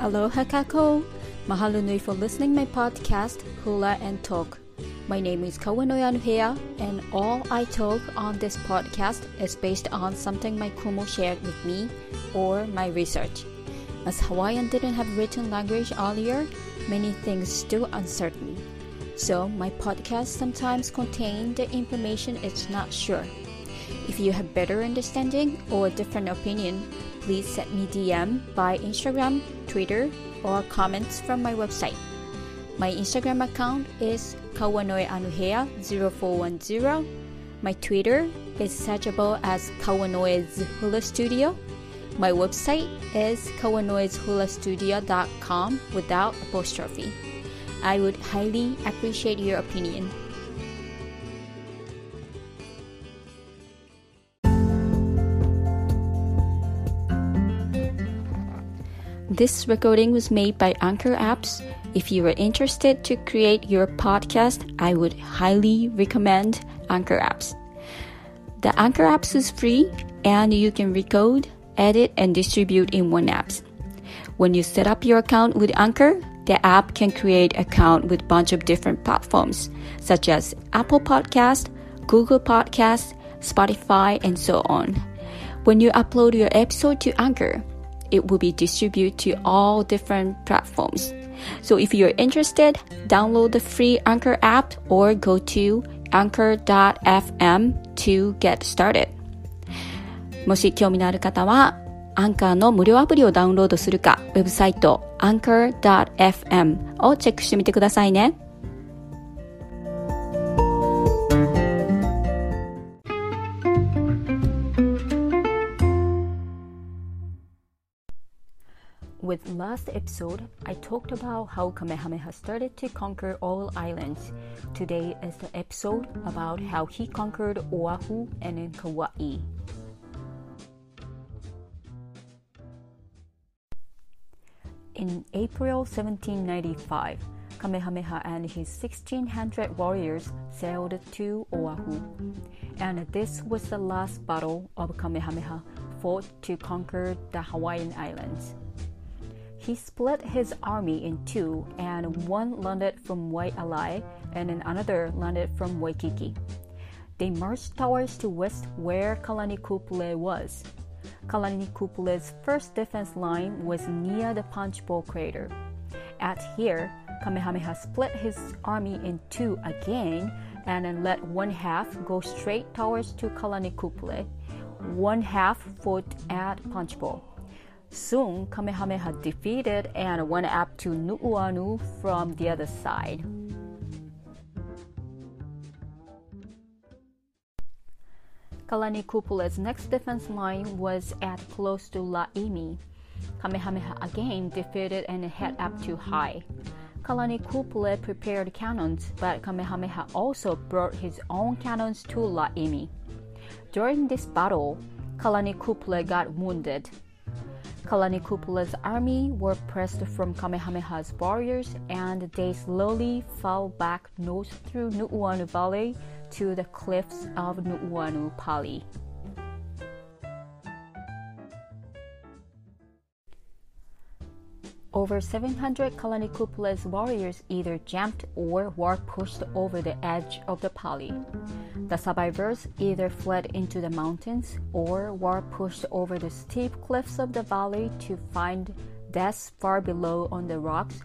Aloha kako! Mahalo nui for listening my podcast Hula and Talk. My name is Kawanoe Anuhea and all I talk on this podcast is based on something my kumu shared with me or my research. As Hawaiian didn't have written language earlier, many things still uncertain. So my podcast sometimes contain the information it's not sure. If you have better understanding or different opinion, please send me DM by Instagram, Twitter, or comments from my website. My Instagram account is kawanoeanuhea0410. My Twitter is searchable as Kawanoe's Hula Studio. My website is kawanoeshulastudio.com without apostrophe. I would highly appreciate your opinion. This recording was made by Anchor Apps. If you are interested to create your podcast, I would highly recommend Anchor Apps. The Anchor Apps is free and you can record, edit, and distribute in one app. When you set up your account with Anchor, the app can create account with bunch of different platforms such as Apple Podcast, Google Podcast, Spotify, and so on. When you upload your episode to Anchor, it will be distributed to all different platforms. So if you're interested, download the free Anchor app or go to anchor.fm to get started. もし興味のある方は、アンカーの無料アプリをダウンロードするか、ウェブサイト anchor.fm をチェックしてみてくださいね。 With last episode, I talked about how Kamehameha started to conquer all islands. Today is the episode about how he conquered Oahu and Kauai. In April 1795, Kamehameha and his 1600 warriors sailed to Oahu, and this was the last battle of Kamehameha fought to conquer the Hawaiian Islands. He split his army in two, and one landed from Waialae and another landed from Waikiki. They marched towards the west where Kalanikupule was. Kupule's first defense line was near the Punch Bowl crater. At here, Kamehameha split his army in two again and let one half go straight towards to Kalanikupule. One half fought at Punch Bowl. Soon, Kamehameha defeated and went up to Nu'uanu from the other side. Kalanikupule's next defense line was at close to Laimi. Kamehameha again defeated and head up to Hai. Kalanikupule prepared cannons, but Kamehameha also brought his own cannons to Laimi. During this battle, Kalanikupule got wounded. Kalanikupule's army were pressed from Kamehameha's warriors and they slowly fell back north through Nu'uanu Valley to the cliffs of Nu'uanu Pali. Over 700 Kalanikupule's warriors either jumped or were pushed over the edge of the Pali. The survivors either fled into the mountains or were pushed over the steep cliffs of the valley to find death far below on the rocks.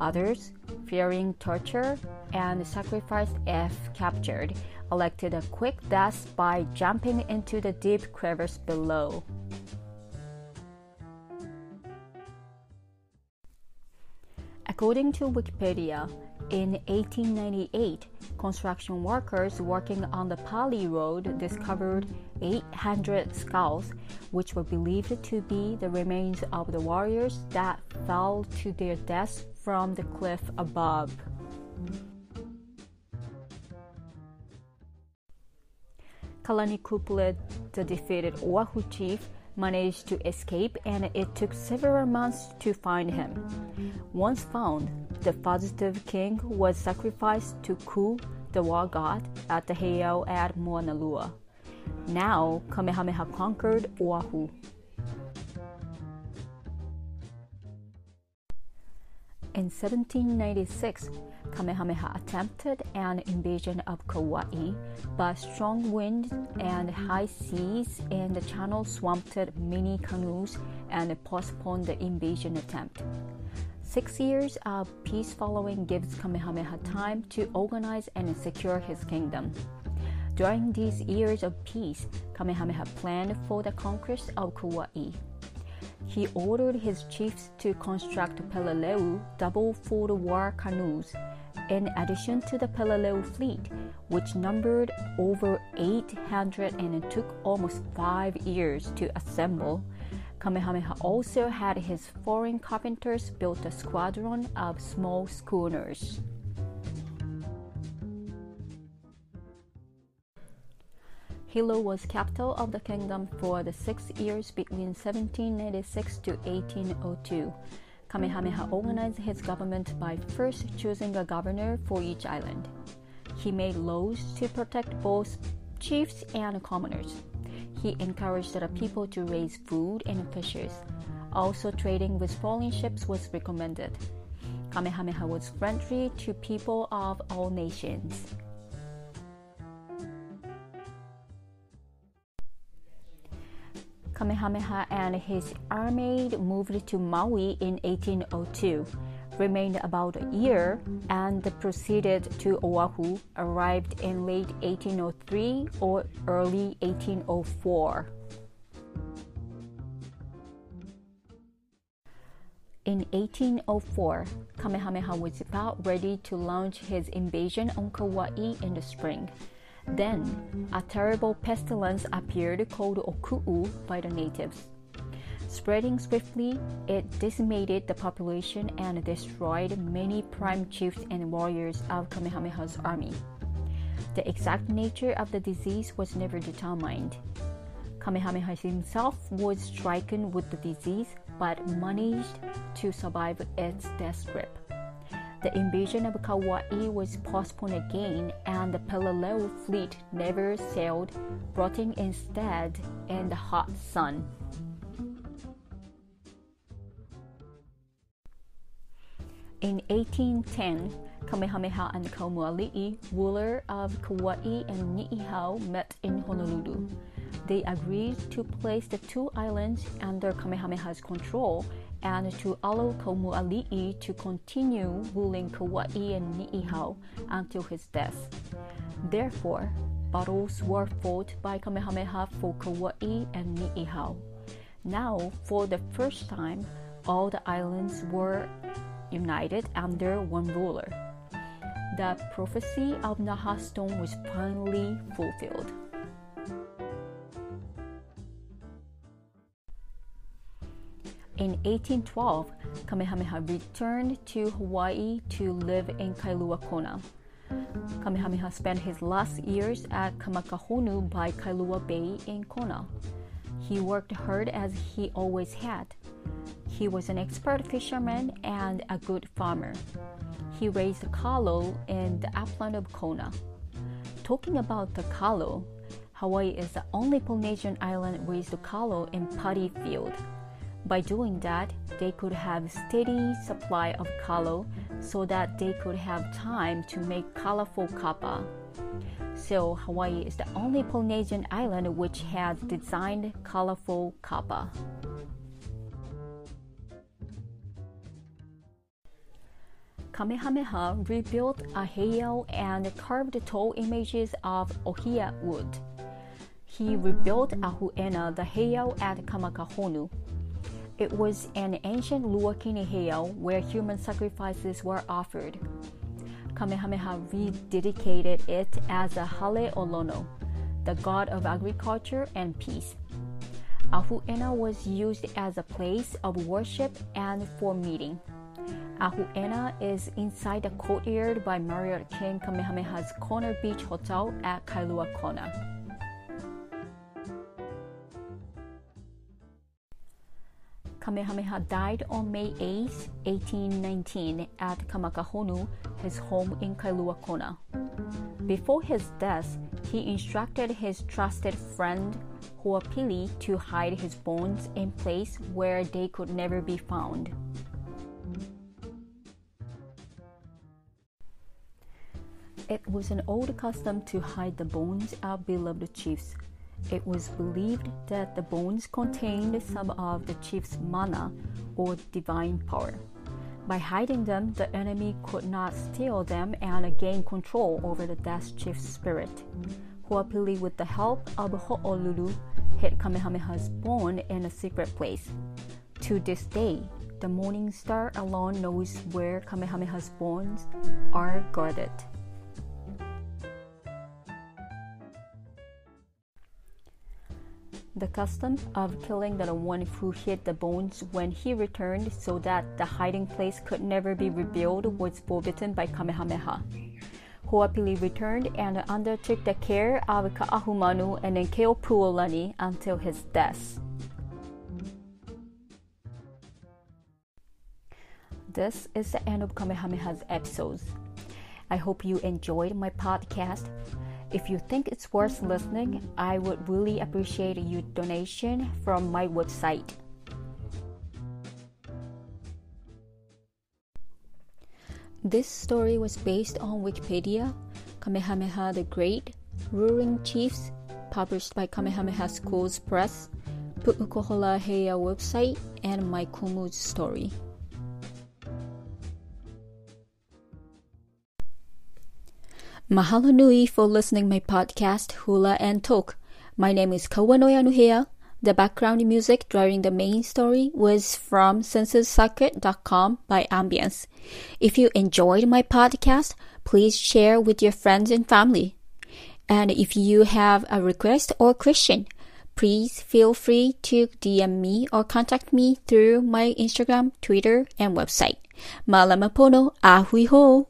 Others, fearing torture and sacrifice if captured, elected a quick death by jumping into the deep crevice below. According to Wikipedia, in 1898, construction workers working on the Pali Road discovered 800 skulls, which were believed to be the remains of the warriors that fell to their deaths from the cliff above. Kalanikupule, the defeated Oahu chief, managed to escape and it took several months to find him. Once found, the fugitive king was sacrificed to Ku, the war god, at the heiau at Mauna Moanalua. Now, Kamehameha conquered Oahu. In 1796, Kamehameha attempted an invasion of Kauai, but strong winds and high seas in the channel swamped many canoes and postponed the invasion attempt. Six years of peace following gives Kamehameha time to organize and secure his kingdom. During these years of peace, Kamehameha planned for the conquest of Kauai. He ordered his chiefs to construct Peleleu double foot war canoes, in addition to the Peleleu fleet, which numbered over 800 and it took almost five years to assemble. Kamehameha also had his foreign carpenters build a squadron of small schooners. Hilo was capital of the kingdom for the six years between 1796 to 1802. Kamehameha organized his government by first choosing a governor for each island. He made laws to protect both chiefs and commoners. He encouraged the people to raise food and fishes. Also, trading with foreign ships was recommended. Kamehameha was friendly to people of all nations. Kamehameha and his army moved to Maui in 1802 remained about a year, and proceeded to Oahu, arrived in late 1803 or early 1804. In 1804, Kamehameha was about ready to launch his invasion on Kauai in the spring. Then, a terrible pestilence appeared called Oku'u by the natives. Spreading swiftly, it decimated the population and destroyed many prime chiefs and warriors of Kamehameha's army. The exact nature of the disease was never determined. Kamehameha himself was stricken with the disease but managed to survive its death grip. The invasion of Kauai was postponed again, and the Peleleu fleet never sailed, rotting instead in the hot sun. In 1810, Kamehameha and Kaumuali'i, ruler of Kauai and Ni'ihau, met in Honolulu. They agreed to place the two islands under Kamehameha's control and to allow Kaumuali'i to continue ruling Kauai and Ni'ihau until his death. Therefore, battles were fought by Kamehameha for Kauai and Ni'ihau. Now, for the first time, all the islands were united under one ruler. The prophecy of Naha Stone was finally fulfilled. In 1812, Kamehameha returned to Hawaii to live in Kailua Kona. Kamehameha spent his last years at Kamakahonu by Kailua Bay in Kona. He worked hard as he always had. He was an expert fisherman and a good farmer. He raised kalo in the upland of Kona. Talking about the kalo, Hawaii is the only Polynesian island raised kalo in paddy field. By doing that, they could have steady supply of kalo so that they could have time to make colorful kapa. So Hawaii is the only Polynesian island which has designed colorful kapa. Kamehameha rebuilt a heiau and carved tall images of ohia wood. He rebuilt Ahu'ena, the heiau at Kamakahonu. It was an ancient Luakini heiau where human sacrifices were offered. Kamehameha rededicated it as a Hale o Lono, the god of agriculture and peace. Ahu'ena was used as a place of worship and for meeting. Ahu'ena is inside the courtyard by Marriott King Kamehameha's Kona Beach Hotel at Kailua Kona. Kamehameha died on May 8, 1819, at Kamakahonu, his home in Kailua Kona. Before his death, he instructed his trusted friend Hoapili to hide his bones in place where they could never be found. It was an old custom to hide the bones of beloved chiefs it was believed that the bones contained some of the chief's mana or divine power. By hiding them, the enemy could not steal them and gain control over the death chief's spirit. Hoapili, with the help of Ho'olulu, hid Kamehameha's bone in a secret place. To this day, the Morning Star alone knows where Kamehameha's bones are guarded. The custom of killing the one who hid the bones when he returned so that the hiding place could never be revealed was forbidden by Kamehameha. Hoapili returned and undertook the care of Ka'ahumanu and Keopuolani until his death. This is the end of Kamehameha's episodes. I hope you enjoyed my podcast. If you think it's worth listening, I would really appreciate your donation from my website. This story was based on Wikipedia, Kamehameha the Great, Ruling Chiefs, published by Kamehameha Schools Press, Pu'ukohola Heiau website, and my Kumu's story. Mahalo nui for listening my podcast Hula and Talk. My name is Kawanoe Anuhea. The background music during the main story was from censussocket.com by Ambience. If you enjoyed my podcast, please share with your friends and family. And if you have a request or question, please feel free to DM me or contact me through my Instagram, Twitter, and website. Malamapono ahui ho!